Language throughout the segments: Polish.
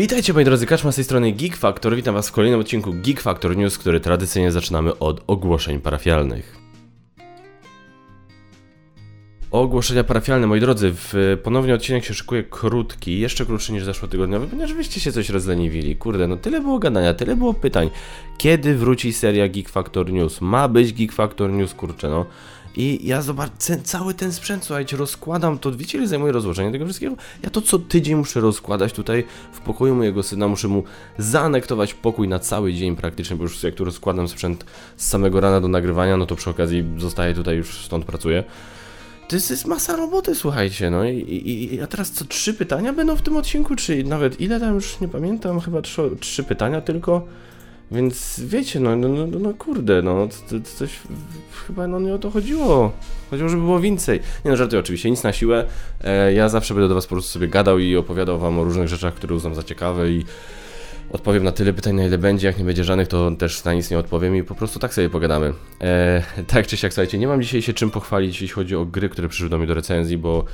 Witajcie moi drodzy, Kaczma z tej strony Geek Factor. Witam was w kolejnym odcinku Geek Factor News, który tradycyjnie zaczynamy od ogłoszeń parafialnych. Ogłoszenia parafialne, moi drodzy, w ponownie odcinek się szykuje krótki, jeszcze krótszy niż zeszłotygodniowy, ponieważ wyście się coś rozleniwili. Kurde, no tyle było gadania, tyle było pytań. Kiedy wróci seria Geek Factor News? Ma być Geek Factor News, kurczę, no. I ja zobaczę, cały ten sprzęt, słuchajcie, rozkładam to, wiecie ile zajmuje rozłożenie tego wszystkiego? Ja to co tydzień muszę rozkładać tutaj w pokoju mojego syna, muszę mu zaanektować pokój na cały dzień praktycznie, bo już jak tu rozkładam sprzęt z samego rana do nagrywania, no to przy okazji zostaję tutaj, już stąd pracuję. To jest, jest masa roboty, słuchajcie, no i, i, i a teraz co, trzy pytania będą w tym odcinku, czy nawet ile tam już nie pamiętam, chyba trzy, trzy pytania tylko? Więc wiecie, no, no, no, no kurde, no to, to coś chyba no nie o to chodziło. Chodziło, żeby było więcej. Nie no, żartuję oczywiście, nic na siłę. E, ja zawsze będę do was po prostu sobie gadał i opowiadał wam o różnych rzeczach, które uznam za ciekawe i odpowiem na tyle pytań, na ile będzie. Jak nie będzie żadnych, to też na nic nie odpowiem i po prostu tak sobie pogadamy. E, tak czy siak, słuchajcie, nie mam dzisiaj się czym pochwalić, jeśli chodzi o gry, które przyszły do mnie do recenzji, bo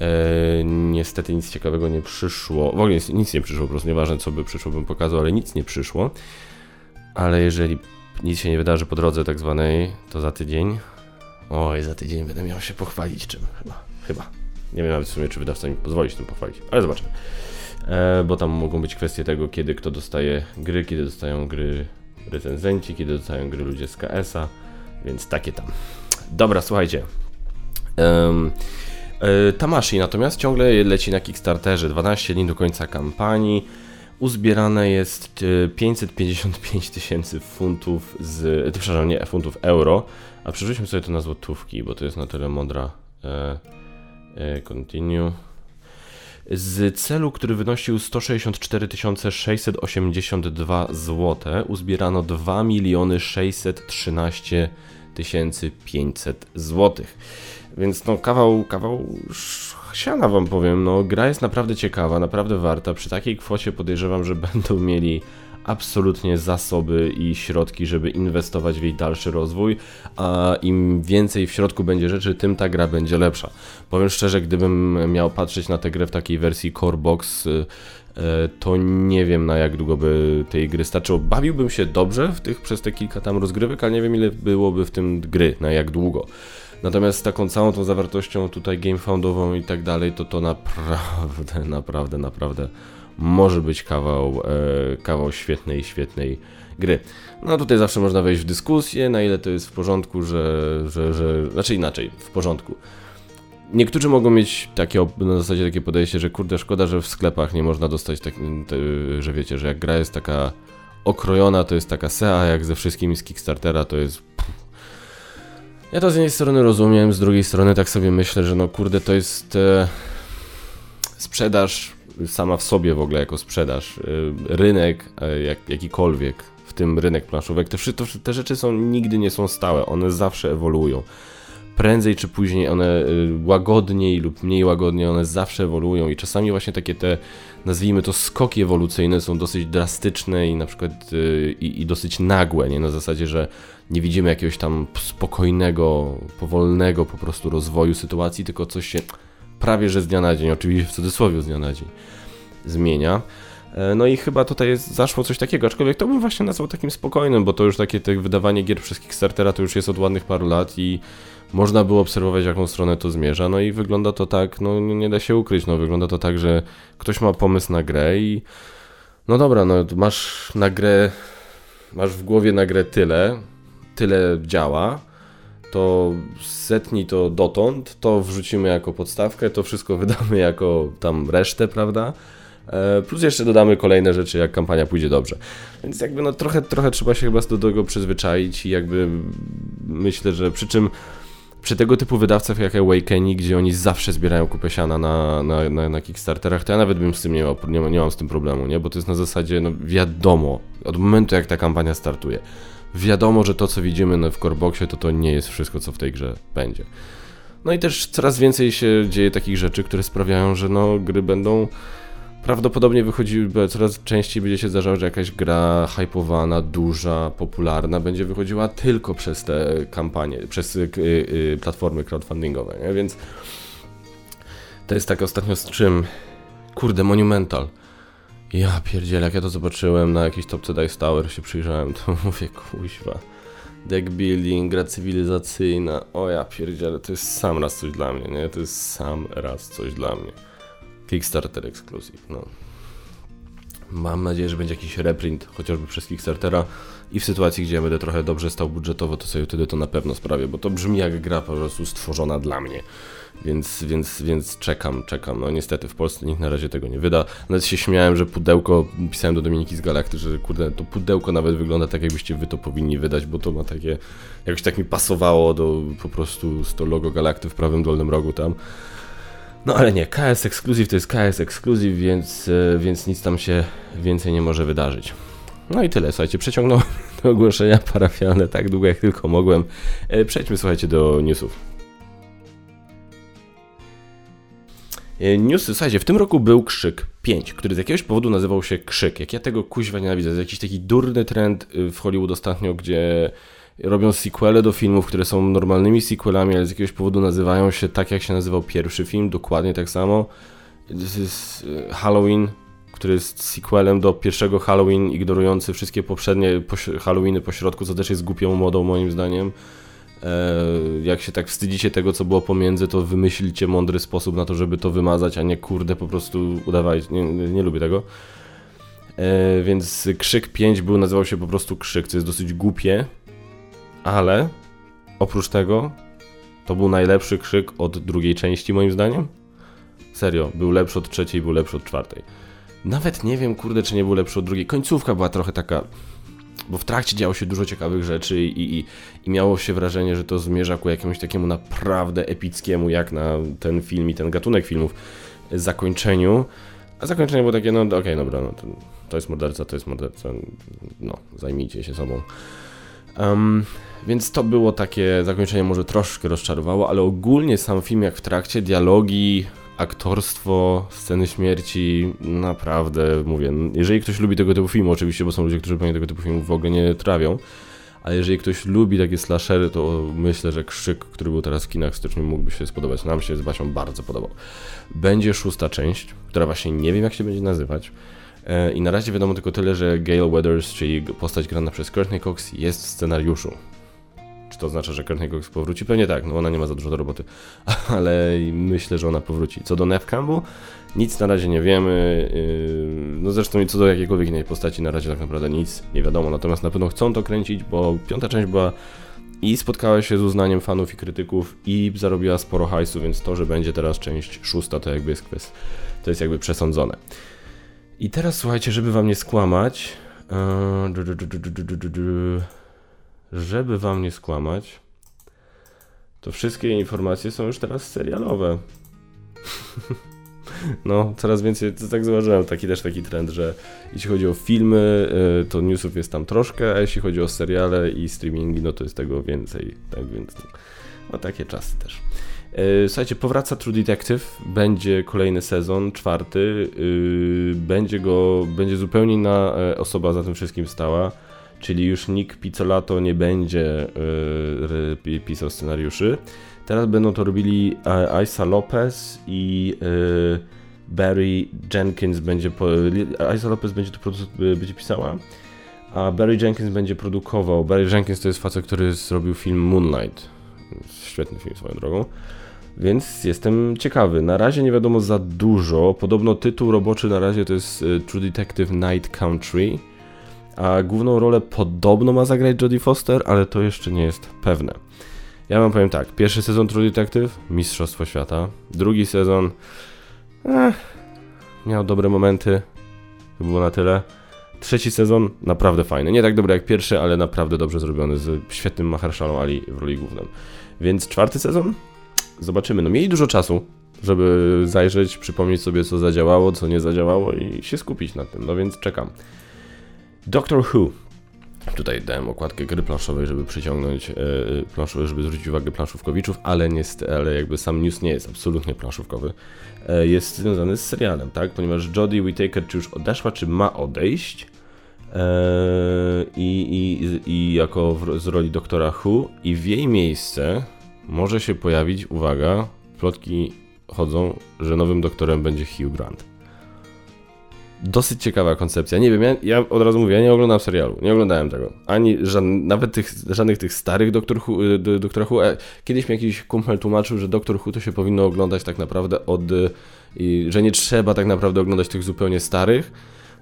e, niestety nic ciekawego nie przyszło. W ogóle nic, nic nie przyszło, po prostu nieważne co by przyszło, bym pokazał, ale nic nie przyszło. Ale jeżeli nic się nie wydarzy po drodze tak zwanej, to za tydzień. Oj, za tydzień będę miał się pochwalić czym. Chyba. Chyba. Nie wiem nawet w sumie, czy wydawca mi pozwoli się tym pochwalić, ale zobaczmy. E, bo tam mogą być kwestie tego, kiedy kto dostaje gry, kiedy dostają gry recenzenci, kiedy dostają gry ludzie z KS-a, więc takie tam. Dobra, słuchajcie. Um, e, Tamashi natomiast ciągle leci na Kickstarterze. 12 dni do końca kampanii. Uzbierane jest 555 e, tysięcy funtów z. E, przepraszam, nie, funtów euro. A przerzućmy sobie to na złotówki, bo to jest na tyle mądra. E, e, continue. Z celu, który wynosił 164 682 zł, uzbierano 2 613 500 zł. Więc no kawał, kawał siana wam powiem, no gra jest naprawdę ciekawa, naprawdę warta. Przy takiej kwocie podejrzewam, że będą mieli absolutnie zasoby i środki, żeby inwestować w jej dalszy rozwój, a im więcej w środku będzie rzeczy, tym ta gra będzie lepsza. Powiem szczerze, gdybym miał patrzeć na tę grę w takiej wersji Core Box, y, y, to nie wiem na jak długo by tej gry starczyło. Bawiłbym się dobrze w tych, przez te kilka tam rozgrywek, ale nie wiem ile byłoby w tym gry, na jak długo. Natomiast taką całą tą zawartością tutaj gamefoundową i tak dalej, to to naprawdę, naprawdę, naprawdę może być kawał, e, kawał świetnej, świetnej gry. No tutaj zawsze można wejść w dyskusję, na ile to jest w porządku, że, że, że znaczy inaczej, w porządku. Niektórzy mogą mieć takie, na zasadzie takie podejście, że kurde, szkoda, że w sklepach nie można dostać, tak, te, że wiecie, że jak gra jest taka okrojona, to jest taka SEA, jak ze wszystkimi z Kickstartera, to jest ja to z jednej strony rozumiem, z drugiej strony tak sobie myślę, że no kurde, to jest e, sprzedaż sama w sobie w ogóle jako sprzedaż. E, rynek e, jak, jakikolwiek, w tym rynek planszówek, te, te, te rzeczy są nigdy nie są stałe, one zawsze ewoluują. Prędzej czy później one e, łagodniej lub mniej łagodnie, one zawsze ewoluują i czasami właśnie takie te, nazwijmy to skoki ewolucyjne są dosyć drastyczne i na przykład e, i, dosyć nagłe, nie na zasadzie, że nie widzimy jakiegoś tam spokojnego, powolnego po prostu rozwoju sytuacji, tylko coś się prawie że z dnia na dzień, oczywiście w cudzysłowie z dnia na dzień zmienia. E, no i chyba tutaj zaszło coś takiego, aczkolwiek to bym właśnie nazwał takim spokojnym, bo to już takie te wydawanie gier przez Kickstartera to już jest od ładnych paru lat i można było obserwować, jaką stronę to zmierza. No i wygląda to tak, no nie da się ukryć, no wygląda to tak, że ktoś ma pomysł na grę i no dobra, no masz na grę, masz w głowie na grę tyle, tyle działa, to setnij to dotąd, to wrzucimy jako podstawkę, to wszystko wydamy jako tam resztę, prawda? E, plus jeszcze dodamy kolejne rzeczy, jak kampania pójdzie dobrze. Więc jakby no trochę, trochę trzeba się chyba do tego przyzwyczaić i jakby myślę, że przy czym przy tego typu wydawcach jak Awakening, gdzie oni zawsze zbierają kupę siana na, na, na, na Kickstarterach, to ja nawet bym z tym nie, miał, nie, nie mam z tym problemu, nie? Bo to jest na zasadzie, no wiadomo, od momentu jak ta kampania startuje, wiadomo, że to co widzimy w Coreboxie, to to nie jest wszystko, co w tej grze będzie. No i też coraz więcej się dzieje takich rzeczy, które sprawiają, że no gry będą prawdopodobnie wychodziły, coraz częściej będzie się zdarzało, że jakaś gra hypowana, duża, popularna będzie wychodziła tylko przez te kampanie, przez y, y, platformy crowdfundingowe, nie? więc to jest tak ostatnio z czym, kurde, Monumental. Ja pierdzielę, jak ja to zobaczyłem na jakiejś topce Dice Tower, się przyjrzałem, to mówię, kuźwa. Deck building, gra cywilizacyjna, o ja pierdzielę, to jest sam raz coś dla mnie, nie? To jest sam raz coś dla mnie. Kickstarter Exclusive, no. Mam nadzieję, że będzie jakiś reprint, chociażby przez Kickstartera i w sytuacji, gdzie ja będę trochę dobrze stał budżetowo, to sobie wtedy to na pewno sprawię, bo to brzmi jak gra po prostu stworzona dla mnie. Więc, więc, więc czekam, czekam. No niestety w Polsce nikt na razie tego nie wyda. Nawet się śmiałem, że pudełko, pisałem do Dominiki z Galakty, że kurde, to pudełko nawet wygląda tak, jakbyście wy to powinni wydać, bo to ma takie, jakoś tak mi pasowało do po prostu to logo Galakty w prawym dolnym rogu tam. No ale nie, KS Exclusive to jest KS Exclusive, więc, e, więc nic tam się więcej nie może wydarzyć. No i tyle, słuchajcie, przeciągnąłem ogłoszenia parafialne tak długo jak tylko mogłem. E, przejdźmy, słuchajcie, do newsów. E, newsy, słuchajcie, w tym roku był Krzyk 5, który z jakiegoś powodu nazywał się Krzyk. Jak ja tego kuźwa nienawidzę, jest jakiś taki durny trend w Hollywood ostatnio, gdzie robią sequele do filmów, które są normalnymi sequelami, ale z jakiegoś powodu nazywają się tak, jak się nazywał pierwszy film, dokładnie tak samo. Jest Halloween, który jest sequelem do pierwszego Halloween, ignorujący wszystkie poprzednie Halloweeny po środku, co też jest głupią modą moim zdaniem. E, jak się tak wstydzicie tego, co było pomiędzy, to wymyślicie mądry sposób na to, żeby to wymazać, a nie kurde po prostu. Nie, nie, nie lubię tego. E, więc Krzyk 5 był, nazywał się po prostu Krzyk, co jest dosyć głupie, ale oprócz tego to był najlepszy krzyk od drugiej części moim zdaniem. Serio, był lepszy od trzeciej, był lepszy od czwartej. Nawet nie wiem, kurde, czy nie był lepszy od drugiej. Końcówka była trochę taka. Bo w trakcie działo się dużo ciekawych rzeczy i, i, i miało się wrażenie, że to zmierza ku jakiemuś takiemu naprawdę epickiemu, jak na ten film i ten gatunek filmów, zakończeniu. A zakończenie było takie, no okej, okay, dobra, no to, jest morderca, to jest morderca, no, zajmijcie się sobą. Um, więc to było takie zakończenie, może troszkę rozczarowało, ale ogólnie sam film, jak w trakcie, dialogi, aktorstwo, sceny śmierci, naprawdę mówię. Jeżeli ktoś lubi tego typu filmu, oczywiście, bo są ludzie, którzy pewnie tego typu filmów w ogóle nie trawią, ale jeżeli ktoś lubi takie slashery, to myślę, że Krzyk, który był teraz w kinach styczniu, mógłby się spodobać. Nam się z Basią bardzo podobał. Będzie szósta część, która właśnie nie wiem, jak się będzie nazywać. E, I na razie wiadomo tylko tyle, że Gail Weathers, czyli postać grana przez Courtney Cox, jest w scenariuszu. Czy to oznacza, że Courtney Cox powróci? Pewnie tak, no ona nie ma za dużo do roboty, ale myślę, że ona powróci. Co do Nev Campbell, nic na razie nie wiemy. Yy, no zresztą co do jakiejkolwiek innej postaci, na razie tak naprawdę nic nie wiadomo. Natomiast na pewno chcą to kręcić, bo piąta część była i spotkała się z uznaniem fanów i krytyków i zarobiła sporo hajsu, więc to, że będzie teraz część szósta, to jakby jest kwest, to jest jakby przesądzone. I teraz słuchajcie, żeby wam nie skłamać, żeby wam nie skłamać, to wszystkie informacje są już teraz serialowe. No, coraz więcej, to tak zauważyłem, taki też taki trend, że jeśli chodzi o filmy, y, to newsów jest tam troszkę, a jeśli chodzi o seriale i streamingi, no to jest tego więcej, tak więc, no takie czasy też. E, słuchajcie, powraca True Detective, będzie kolejny sezon, czwarty, y, będzie go, będzie zupełnie inna e, osoba za tym wszystkim stała, czyli już Nick Pizzolato nie będzie y, pisał scenariuszy. Teraz będą to robili Isa Lopez i y, Barry Jenkins będzie, po, Lopez będzie to będzie pisała, a Barry Jenkins będzie produkował. Barry Jenkins to jest facet, który zrobił film Moonlight. Świetny film swoją drogą. Więc jestem ciekawy. Na razie nie wiadomo za dużo. Podobno tytuł roboczy na razie to jest y, True Detective Night Country. A główną rolę podobno ma zagrać Jodie Foster, ale to jeszcze nie jest pewne. Ja wam powiem tak, pierwszy sezon True Detective, Mistrzostwo Świata. Drugi sezon, eh, miał dobre momenty, to było na tyle. Trzeci sezon, naprawdę fajny. Nie tak dobry jak pierwszy, ale naprawdę dobrze zrobiony, z świetnym Mahershala Ali w roli główną. Więc czwarty sezon, zobaczymy. No mieli dużo czasu, żeby zajrzeć, przypomnieć sobie co zadziałało, co nie zadziałało i się skupić na tym, no więc czekam. Doctor Who. Tutaj dałem okładkę gry planszowej, żeby przyciągnąć yy, żeby zwrócić uwagę planszówkowiczów, ale niestety, ale jakby sam news nie jest absolutnie planszówkowy. Yy, jest związany z serialem, tak? Ponieważ Jodie Whittaker czy już odeszła, czy ma odejść. I, i, I jako w, z roli doktora Who i w jej miejsce może się pojawić, uwaga, plotki chodzą, że nowym doktorem będzie Hugh Grant. Dosyć ciekawa koncepcja. Nie wiem, ja, ja, od razu mówię, ja nie oglądam serialu, nie oglądałem tego. Ani żadnych, nawet tych, żadnych tych starych Doktor Who, y, Doktor Who. E, kiedyś mi jakiś kumpel tłumaczył, że Doktor Who to się powinno oglądać tak naprawdę od... Y, I, że nie trzeba tak naprawdę oglądać tych zupełnie starych,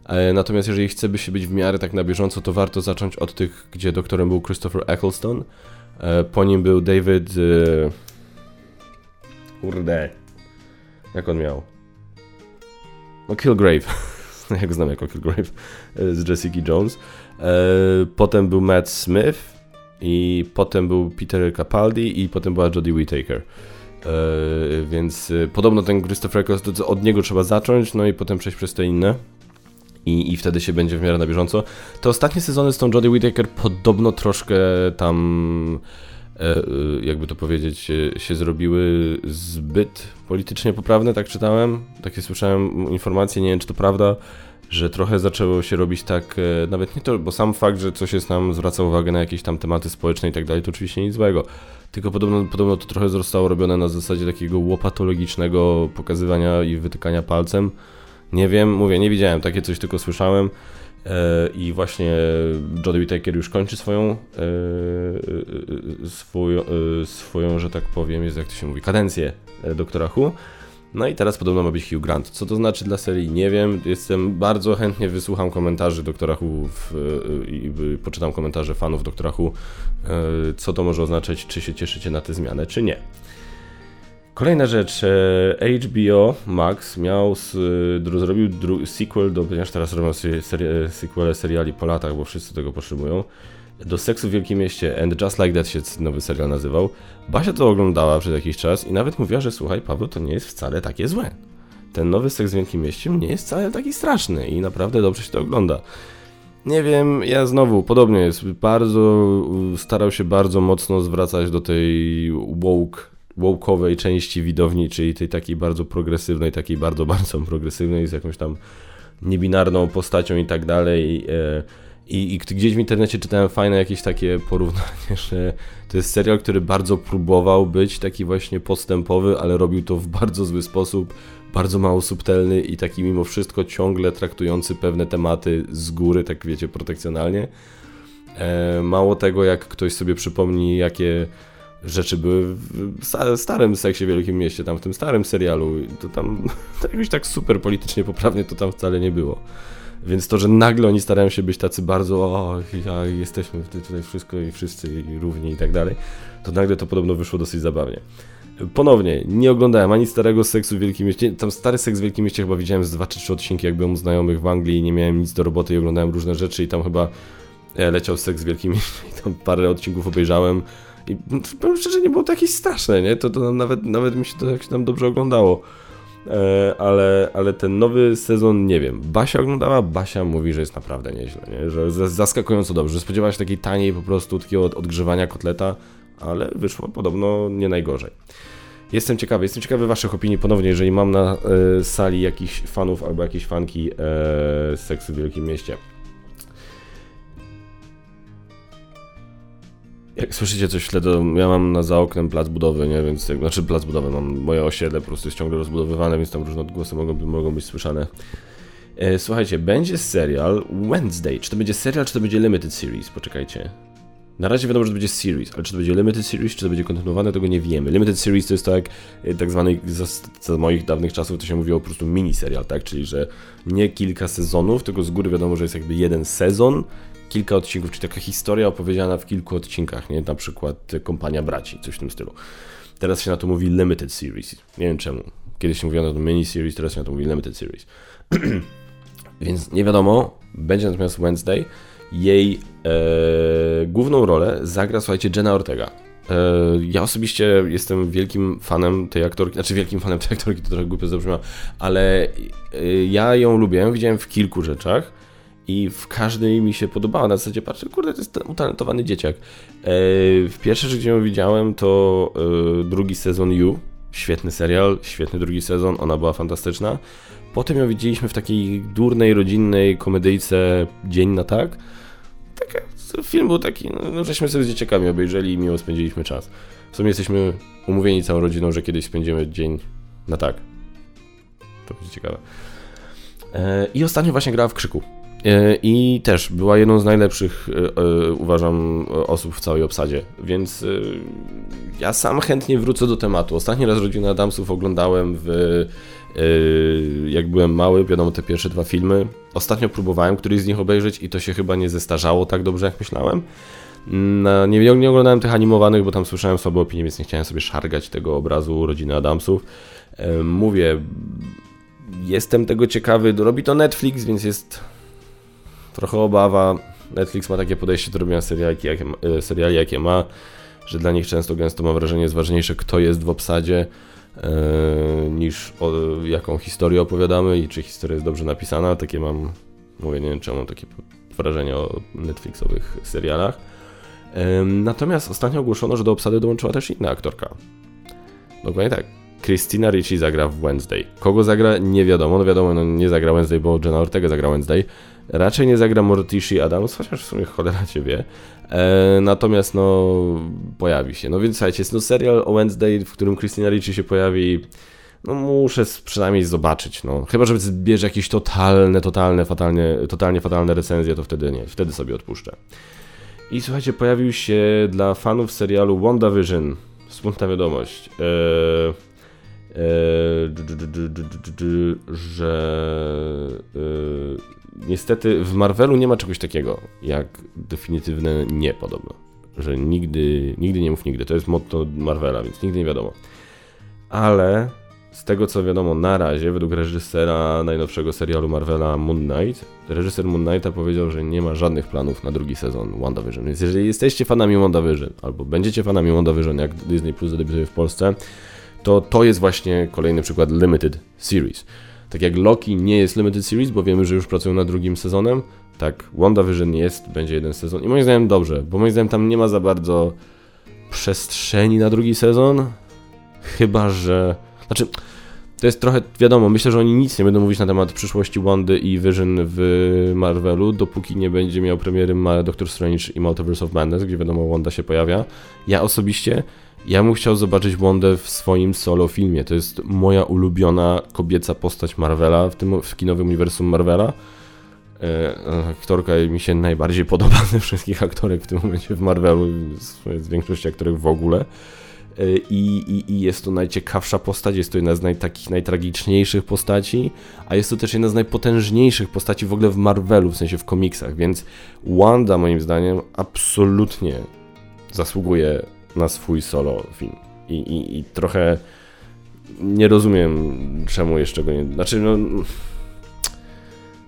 e, Natomiast jeżeli chce by się być w miarę tak na bieżąco, to warto zacząć od tych, gdzie doktorem był Christopher Eccleston. E, po nim był David... Kurde. Jak on miał? No Jak znam jako Kilgrave e, z Jessica Jones. E, potem był Matt Smith i potem był Peter Capaldi i potem była Jodie Whittaker. E, więc podobno ten Christopher Eccleston, od niego trzeba zacząć, no i potem przejść przez te inne. I, I wtedy się będzie w miarę na bieżąco. Te ostatnie sezony z tą Jodie Whittaker podobno troszkę tam jakby to powiedzieć, się zrobiły zbyt politycznie poprawne, tak czytałem. Takie słyszałem informacje, nie wiem czy to prawda, że trochę zaczęło się robić tak, e, nawet nie to, bo sam fakt, że coś jest nam zwraca uwagę na jakieś tam tematy społeczne i tak dalej, to oczywiście nic złego. Tylko podobno, podobno to trochę zostało robione na zasadzie takiego łopatologicznego pokazywania i wytykania palcem. Nie wiem, mówię, nie widziałem, takie coś tylko słyszałem. E, I właśnie Jodie Whittaker już kończy swoją, e, swoją, swoją, że tak powiem, jest jak to się mówi, kadencję doktora Hu. No i teraz podobno ma być Hugh Grant. Co to znaczy dla serii? Nie wiem. Jestem bardzo chętnie wysłucham komentarzy Doktora Who w, i poczytam komentarze fanów Doktora Who, co to może oznaczać, czy się cieszycie na tę zmianę, czy nie. Kolejna rzecz, HBO Max miał, zrobił sequel do, ponieważ teraz robią seri, sequele seriali po latach, bo wszyscy tego potrzebują, do Seksu w Wielkim Mieście and Just Like That się nowy serial nazywał. Basia to oglądała przez jakiś czas i nawet mówiła, że słuchaj Paweł, to nie jest wcale takie złe. Ten nowy Seks w Wielkim Mieście nie jest wcale taki straszny i naprawdę dobrze się to ogląda. Nie wiem, ja znowu, podobnie jest, bardzo, starał się bardzo mocno zwracać do tej woke, woke'owej części widowni, czyli tej takiej bardzo progresywnej, takiej bardzo, bardzo progresywnej, z jakąś tam niebinarną postacią i tak dalej. E, i, I, gdzieś w internecie czytałem fajne jakieś takie porównanie, że to jest serial, który bardzo próbował być taki właśnie postępowy, ale robił to w bardzo zły sposób, bardzo mało subtelny i taki mimo wszystko ciągle traktujący pewne tematy z góry, tak wiecie, protekcjonalnie. E, mało tego, jak ktoś sobie przypomni, jakie rzeczy były w starym seksie w Wielkim Mieście, tam w tym starym serialu, to tam to jakoś tak super politycznie poprawnie to tam wcale nie było. Więc to, że nagle oni starają się być tacy bardzo, o, ja, jesteśmy tutaj wszystko i wszyscy i równi i tak dalej, to nagle to podobno wyszło dosyć zabawnie. Ponownie, nie oglądałem ani starego seksu w Wielkim Mieście. Tam stary seks w Wielkim Mieście chyba widziałem z dwa czy trzy odcinki, jak byłem u znajomych w Anglii i nie miałem nic do roboty i oglądałem różne rzeczy i tam chyba e, leciał seks w Wielkim Mieście i tam parę odcinków obejrzałem. I powiem szczerze, nie było to jakieś straszne, nie? To, to nawet, nawet mi się to jakoś tam dobrze oglądało. E, ale, ale ten nowy sezon, nie wiem, Basia oglądała, Basia mówi, że jest naprawdę nieźle, nie? że zaskakująco dobrze, spodziewała się takiej taniej po prostu takiego odgrzewania kotleta, ale wyszło podobno nie najgorzej. Jestem ciekawy, jestem ciekawy waszych opinii ponownie, jeżeli mam na y, sali jakichś fanów albo jakieś fanki y, seksu w Wielkim Mieście. Jak słyszycie coś w tle, to ja mam na za oknem plac budowy, nie? Więc, jak, znaczy plac budowy, mam moje osiedle po prostu jest ciągle rozbudowywane, więc tam różne odgłosy mogą, mogą być słyszane. E, słuchajcie, będzie serial Wednesday. Czy to będzie serial, czy to będzie limited series? Poczekajcie. Na razie wiadomo, że to będzie series, ale czy to będzie limited series, czy to będzie kontynuowane, tego nie wiemy. Limited series to jest tak, e, tak zwany, za, za moich dawnych czasów to się mówiło po prostu mini serial, tak? Czyli, że nie kilka sezonów, tylko z góry wiadomo, że jest jakby jeden sezon kilka odcinków, czyli taka historia opowiedziana w kilku odcinkach, nie? Na przykład Kompania Braci, coś w tym stylu. Teraz się na to mówi Limited Series. Nie wiem czemu. Kiedyś się mówiło na to mini series, teraz się na to mówi Limited Series. Więc nie wiadomo, będzie natomiast Wednesday. Jej e, główną rolę zagra, słuchajcie, Jenna Ortega. E, ja osobiście jestem wielkim fanem tej aktorki, znaczy wielkim fanem tej aktorki, to trochę głupio zabrzmiało, ale e, ja ją lubię, widziałem w kilku rzeczach i w każdej mi się podobała. Na zasadzie patrzę, kurde, to jest ten utalentowany dzieciak. E, w pierwsze, gdzie ją widziałem, to e, drugi sezon You. Świetny serial, świetny drugi sezon, ona była fantastyczna. Potem ją widzieliśmy w takiej durnej, rodzinnej komedyjce Dzień na tak. Taka, film był taki, no, żeśmy sobie z dzieciakami obejrzeli i miło spędziliśmy czas. W sumie jesteśmy umówieni całą rodziną, że kiedyś spędzimy dzień na tak. To będzie ciekawe. E, I ostatnio właśnie grała w Krzyku. E, I też była jedną z najlepszych, e, uważam, osób w całej obsadzie, więc ja sam chętnie wrócę do tematu. Ostatni raz Rodzinę Adamsów oglądałem w jak byłem mały, wiadomo te pierwsze dwa filmy. Ostatnio próbowałem któryś z nich obejrzeć i to się chyba nie zestarzało tak dobrze jak myślałem. Nie, nie oglądałem tych animowanych, bo tam słyszałem słabe opinie, więc nie chciałem sobie szargać tego obrazu rodziny Adamsów. Mówię, jestem tego ciekawy. Robi to Netflix, więc jest trochę obawa. Netflix ma takie podejście do robienia seriali, jakie, seriali, jakie ma, że dla nich często gęsto mam wrażenie jest ważniejsze, kto jest w obsadzie, yy, niż o, jaką historię opowiadamy i czy historia jest dobrze napisana. Takie mam, mówię, nie wiem czemu, takie wrażenie o Netflixowych serialach. Natomiast ostatnio ogłoszono, że do obsady dołączyła też inna aktorka. Dokładnie tak. Christina Ricci zagra w Wednesday. Kogo zagra? Nie wiadomo. No wiadomo, no nie zagra Wednesday, bo Jenna Ortega zagra Wednesday. Raczej nie zagra Morticia Adams, chociaż w sumie cholera cię. E, natomiast no pojawi się. No więc słuchajcie, jest no serial o Wednesday, w którym Christina Ricci się pojawi. No muszę przynajmniej zobaczyć, no. Chyba, że zbierze jakieś totalne, totalne, fatalnie, totalnie fatalne recenzje, to wtedy nie, wtedy sobie odpuszczę. I słuchajcie, pojawił się dla fanów serialu WandaVision smutna wiadomość. Eee, że niestety w Marvelu nie ma czegoś takiego jak definitywne nie podobno. Że nigdy, nigdy nie mów nigdy. To jest motto Marvela, więc nigdy nie wiadomo. Ale z tego co wiadomo na razie, według reżysera najnowszego serialu Marvela Moon Knight, reżyser Moon Knighta powiedział, że nie ma żadnych planów na drugi sezon WandaVision. Więc jeżeli jesteście fanami WandaVision, albo będziecie fanami WandaVision, jak Disney Plus zadebiutuje w Polsce, to to jest właśnie kolejny przykład limited series. Tak jak Loki nie jest limited series, bo wiemy, że już pracują nad drugim sezonem, tak WandaVision jest, będzie jeden sezon i moim zdaniem dobrze, bo moim zdaniem tam nie ma za bardzo przestrzeni na drugi sezon, chyba że... Znaczy, to jest trochę, wiadomo, myślę, że oni nic nie będą mówić na temat przyszłości Wandy i Vision w Marvelu, dopóki nie będzie miał premiery Doctor Strange i Multiverse of Madness, gdzie wiadomo Wanda się pojawia. Ja osobiście ja bym chciał zobaczyć Wondę w swoim solo filmie. To jest moja ulubiona kobieca postać Marvela w tym w kinowym uniwersum Marvela. E, aktorka mi się najbardziej podoba ze wszystkich aktorek w tym momencie w Marvelu, z, z większości aktorek w ogóle. E, I, i, jest to najciekawsza postać, jest to jedna z naj, takich najtragiczniejszych postaci, a jest to też jedna z najpotężniejszych postaci w ogóle w Marvelu, w sensie w komiksach, więc Wanda moim zdaniem absolutnie zasługuje na swój solo film. I, i, i trochę nie rozumiem, czemu jeszcze go nie. Znaczy, no.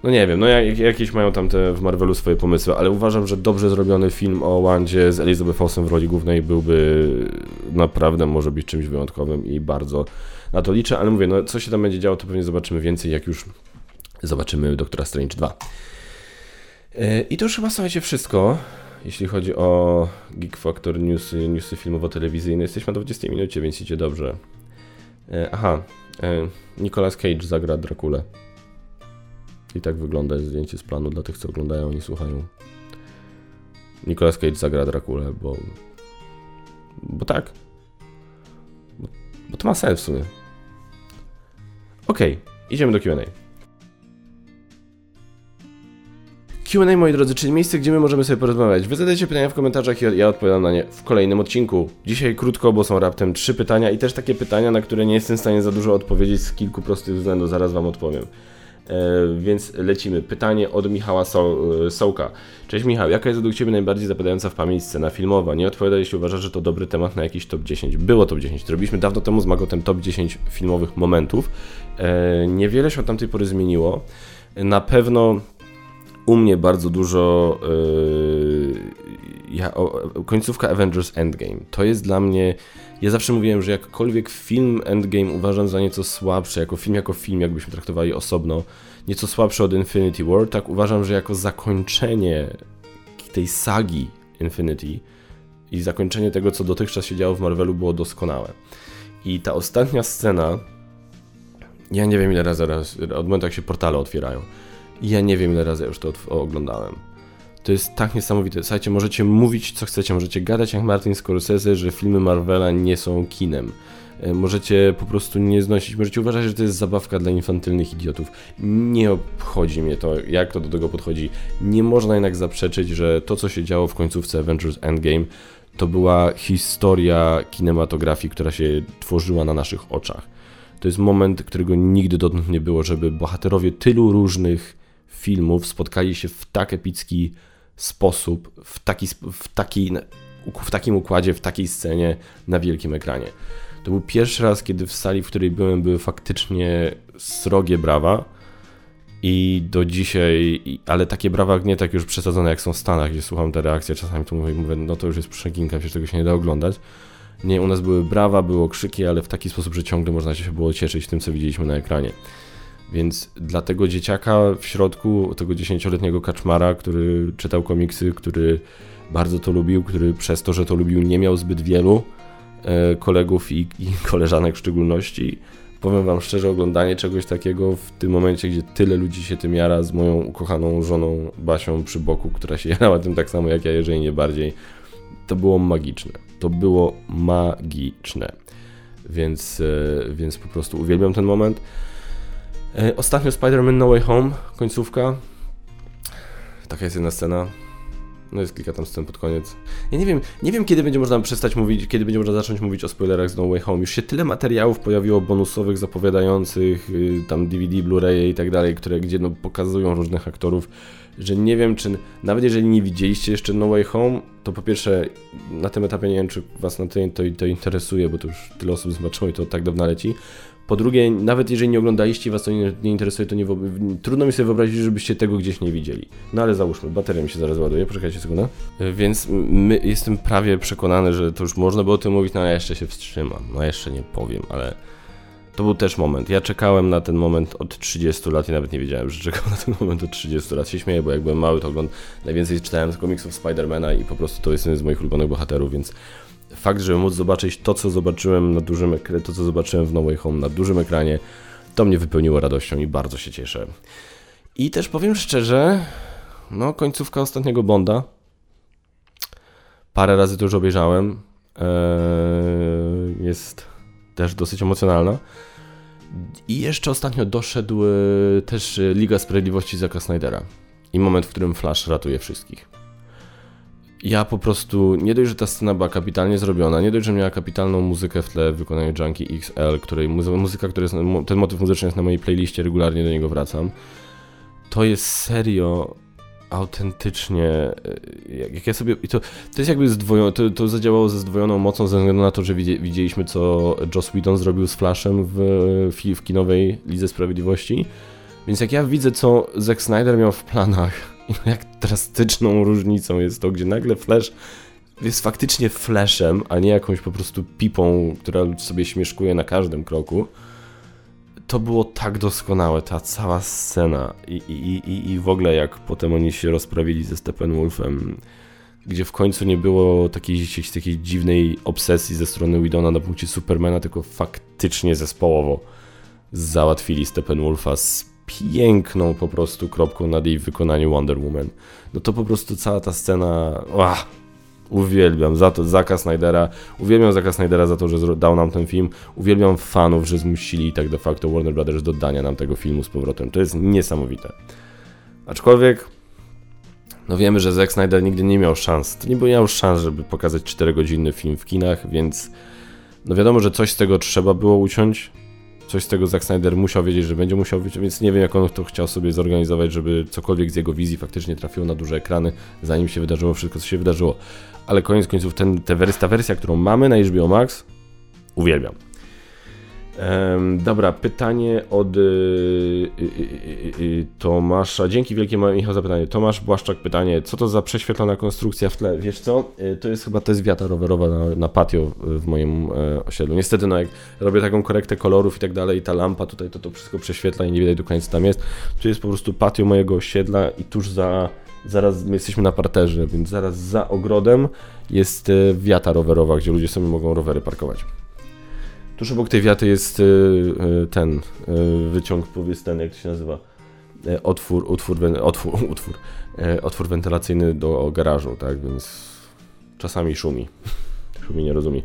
No nie wiem, no jak, jakieś mają tam te w Marvelu swoje pomysły, ale uważam, że dobrze zrobiony film o Wandzie z Elizabeth Olsen w roli głównej byłby naprawdę może być czymś wyjątkowym i bardzo na to liczę, ale mówię, no co się tam będzie działo, to pewnie zobaczymy więcej, jak już zobaczymy Doktora Strange 2. E, I to już chyba słuchajcie wszystko jeśli chodzi o Geek Factor newsy, newsy filmowo-telewizyjne. Jesteśmy na 20 minucie, więc idzie dobrze. E, aha, e, Nicolas Cage zagra Drakulę. I tak wygląda zdjęcie z planu dla tych, co oglądają i słuchają. Nicolas Cage zagra Drakulę, bo... Bo tak. Bo, bo to ma sens w sumie. Okej, okay, idziemy do Q&A. Q&A, moi drodzy, czyli miejsce, gdzie my możemy sobie porozmawiać. Wy zadajcie pytania w komentarzach i ja odpowiadam na nie w kolejnym odcinku. Dzisiaj krótko, bo są raptem trzy pytania i też takie pytania, na które nie jestem w stanie za dużo odpowiedzieć z kilku prostych względów, zaraz wam odpowiem. E, więc lecimy. Pytanie od Michała so e, Sołka. Cześć Michał, jaka jest według Ciebie najbardziej zapadająca w pamięć scena filmowa? Nie odpowiada, jeśli uważasz, że to dobry temat na jakiś top 10. Było top 10. Robiliśmy dawno temu z Magotem top 10 filmowych momentów. E, niewiele się od tamtej pory zmieniło. Na pewno u mnie bardzo dużo yy, ja, o, końcówka Avengers Endgame. To jest dla mnie. Ja zawsze mówiłem, że jakkolwiek film Endgame uważam za nieco słabszy, jako film, jako film, jakbyśmy traktowali osobno, nieco słabszy od Infinity War, tak uważam, że jako zakończenie tej sagi Infinity i zakończenie tego, co dotychczas się działo w Marvelu, było doskonałe. I ta ostatnia scena, ja nie wiem ile razy, od momentu jak się portale otwierają, ja nie wiem ile razy już to oglądałem. To jest tak niesamowite. Słuchajcie, możecie mówić co chcecie, możecie gadać jak Martin Scorsese, że filmy Marvela nie są kinem. E, możecie po prostu nie znosić, możecie uważać, że to jest zabawka dla infantylnych idiotów. Nie obchodzi mnie to, jak to do tego podchodzi. Nie można jednak zaprzeczyć, że to, co się działo w końcówce Avengers Endgame, to była historia kinematografii, która się tworzyła na naszych oczach. To jest moment, którego nigdy dotąd nie było, żeby bohaterowie tylu różnych filmów spotkali się w tak epicki sposób, w, taki, w, taki, w takim układzie, w takiej scenie na wielkim ekranie. To był pierwszy raz, kiedy w sali, w której byłem, były faktycznie srogie brawa. I do dzisiaj, ale takie brawa nie tak już przesadzone jak są w Stanach, gdzie słucham te reakcje, czasami tu mówię, mówię no to już jest przeginka, przecież tego się nie da oglądać. Nie, u nas były brawa, było krzyki, ale w taki sposób, że ciągle można się było cieszyć tym, co widzieliśmy na ekranie. Więc dla tego dzieciaka w środku, tego dziesięcioletniego kaczmara, który czytał komiksy, który bardzo to lubił, który przez to, że to lubił, nie miał zbyt wielu e, kolegów i, i koleżanek w szczególności. Powiem wam szczerze, oglądanie czegoś takiego w tym momencie, gdzie tyle ludzi się tym jara z moją ukochaną żoną Basią przy boku, która się jarała tym tak samo jak ja, jeżeli nie bardziej, to było magiczne. To było magiczne. Więc, e, więc po prostu uwielbiam ten moment. E, ostatnio Spider-Man No Way Home, końcówka. Taka jest jedna scena. No jest kilka tam scen pod koniec. Ja nie wiem, nie wiem kiedy będzie można przestać mówić, kiedy będzie można zacząć mówić o spoilerach z No Way Home. Już się tyle materiałów pojawiło bonusowych, zapowiadających, y, tam DVD, Blu-ray i tak dalej, które gdzie no, pokazują różnych aktorów, że nie wiem czy, nawet jeżeli nie widzieliście jeszcze No Way Home, to po pierwsze na tym etapie nie wiem czy was na to, to, to interesuje, bo to już tyle osób zobaczyło i to tak dawno leci. Po drugie, nawet jeżeli nie oglądaliście was to nie, nie interesuje, to nie trudno mi sobie wyobrazić, żebyście tego gdzieś nie widzieli. No ale załóżmy, bateria mi się zaraz ładuje, poczekajcie sekundę. Więc my, jestem prawie przekonany, że to już można by o tym mówić, no ja jeszcze się wstrzymam. No jeszcze nie powiem, ale to był też moment. Ja czekałem na ten moment od 30 lat i nawet nie wiedziałem, że czekam na ten moment od 30 lat. Się śmieję, bo jak byłem mały, to ogląd najwięcej czytałem komiksów Spidermana i po prostu to jest jeden z moich ulubionych bohaterów, więc fakt, żeby móc zobaczyć to, co zobaczyłem na dużym ekranie, to, co zobaczyłem w No Way Home na dużym ekranie, to mnie wypełniło radością i bardzo się cieszę. I też powiem szczerze, no końcówka ostatniego Bonda, parę razy to już obejrzałem, eee, jest też dosyć emocjonalna. I jeszcze ostatnio doszedł e, też Liga Sprawiedliwości Zaka Snydera i moment, w którym Flash ratuje wszystkich ja po prostu, nie dość, że ta scena była kapitalnie zrobiona, nie dość, że miała kapitalną muzykę w tle w wykonaniu Junkie XL, której muzyka, który jest, ten motyw muzyczny jest na mojej playliście, regularnie do niego wracam. To jest serio autentycznie, e, jak, jak ja sobie, i to, to jest jakby zdwojone, to, to zadziałało ze zdwojoną mocą ze względu na to, że widzieliśmy co Joss Whedon zrobił z Flashem w, w, w kinowej Lidze Sprawiedliwości, więc jak ja widzę co Zack Snyder miał w planach jak drastyczną różnicą jest to, gdzie nagle Flash jest faktycznie Flashem, a nie jakąś po prostu pipą, która sobie śmieszkuje na każdym kroku. To było tak doskonałe, ta cała scena i, i, i, i w ogóle jak potem oni się rozprawili ze Steppenwolfem, gdzie w końcu nie było takiej, takiej dziwnej obsesji ze strony Widona na punkcie Supermana, tylko faktycznie zespołowo załatwili Steppenwolfa z piękną po prostu kropką nad jej wykonaniu Wonder Woman. No to po prostu cała ta scena, ach, uwielbiam za to Zaka Snydera, uwielbiam Zaka Snydera za to, że dał nam ten film, uwielbiam fanów, że zmusili tak de facto Warner Brothers do dania nam tego filmu z powrotem. To jest niesamowite. Aczkolwiek no wiemy, że Zack Snyder nigdy nie miał szans. Nie miał szans, żeby pokazać 4-godzinny film w kinach, więc no wiadomo, że coś z tego trzeba było uciąć coś z tego Zack Snyder musiał wiedzieć, że będzie musiał być, więc nie wiem jak on to chciał sobie zorganizować, żeby cokolwiek z jego wizji faktycznie trafiło na duże ekrany, zanim się wydarzyło wszystko, co się wydarzyło. Ale koniec końców ten, te ta wersja, którą mamy na HBO Max, uwielbiam. Dobra, pytanie od y, y, y, Tomasza. Dzięki wielkie Michał za pytanie. Tomasz Błaszczak pytanie, co to za prześwietlona konstrukcja w tle? Wiesz co, to jest chyba to jest wiata rowerowa na, na patio w moim e, osiedlu. Niestety no jak robię taką korektę kolorów i tak dalej i ta lampa tutaj to to wszystko prześwietla i nie widać do końca co tam jest. Tu jest po prostu patio mojego osiedla i tuż za zaraz my jesteśmy na parterze, więc zaraz za ogrodem jest e, wiata rowerowa, gdzie ludzie sobie mogą rowery parkować. Tuż obok tej wiaty jest y, y, ten y, wyciąg, powiedz ten, jak to się nazywa, e, otwór, utwór, otwór, utwór, e, otwór wentylacyjny do garażu, tak, więc czasami szumi. szumi nie rozumie.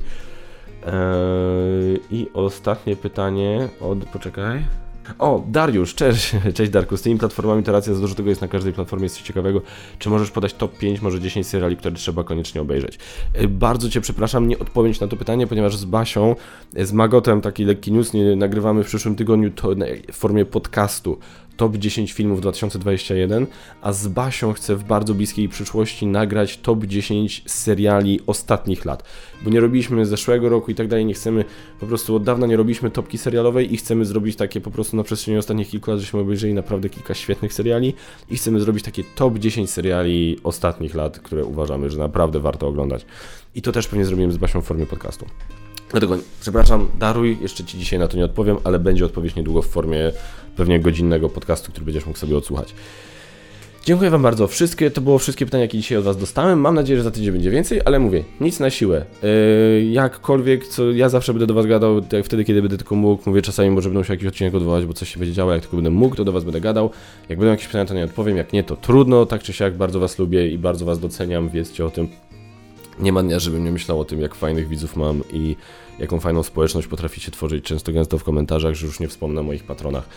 Eee, I ostatnie pytanie od. Poczekaj. O, Dariusz, cześć, cześć Darku. Z tymi platformami to racja, za dużo tego jest na każdej platformie, jest coś ciekawego. Czy możesz podać top 5, może 10 seriali, które trzeba koniecznie obejrzeć? Eee, Bardzo Cię przepraszam, nie odpowiem Ci na to pytanie, ponieważ z Basią, z Magotem, taki lekki news, nie nagrywamy w przyszłym tygodniu to w formie podcastu top 10 filmów 2021, a z Basią chcę w bardzo bliskiej przyszłości nagrać top 10 seriali ostatnich lat. Bo nie robiliśmy zeszłego roku i tak dalej, nie chcemy, po prostu od dawna nie robiliśmy topki serialowej i chcemy zrobić takie po prostu na przestrzeni ostatnich kilku lat, żeśmy obejrzeli naprawdę kilka świetnych seriali i chcemy zrobić takie top 10 seriali ostatnich lat, które uważamy, że naprawdę warto oglądać. I to też pewnie zrobimy z Basią w formie podcastu. Dlatego, przepraszam, daruj, jeszcze Ci dzisiaj na to nie odpowiem, ale będzie odpowiedź niedługo w formie pewnie godzinnego podcastu, który będziesz mógł sobie odsłuchać. Dziękuję Wam bardzo. Wszystkie, to było wszystkie pytania, jakie dzisiaj od Was dostałem. Mam nadzieję, że za tydzień będzie więcej, ale mówię, nic na siłę. Yy, jakkolwiek, co ja zawsze będę do Was gadał, jak wtedy, kiedy będę tylko mógł. Mówię, czasami może będę musiał jakiś odcinek odwołać, bo coś się będzie działo. Jak tylko będę mógł, to do Was będę gadał. Jak będą jakieś pytania, to nie odpowiem. Jak nie, to trudno. Tak czy siak, bardzo Was lubię i bardzo Was doceniam. Wiedzcie o tym. Nie ma dnia, żebym nie myślał o tym, jak fajnych widzów mam i jaką fajną społeczność potraficie tworzyć, często gęsto w komentarzach, że już nie wspomnę o moich patronach.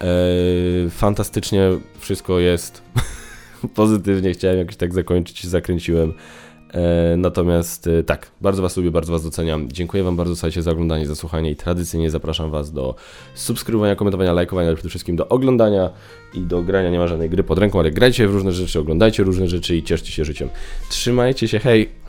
Eee, fantastycznie wszystko jest. Pozytywnie chciałem jakoś tak zakończyć, zakręciłem. E, natomiast e, tak, bardzo Was lubię, bardzo Was doceniam. Dziękuję Wam bardzo słuchajcie, za oglądanie, za słuchanie i tradycyjnie zapraszam Was do subskrybowania, komentowania, lajkowania, ale przede wszystkim do oglądania i do grania. Nie ma żadnej gry pod ręką, ale grajcie w różne rzeczy, oglądajcie różne rzeczy i cieszcie się życiem. Trzymajcie się, hej!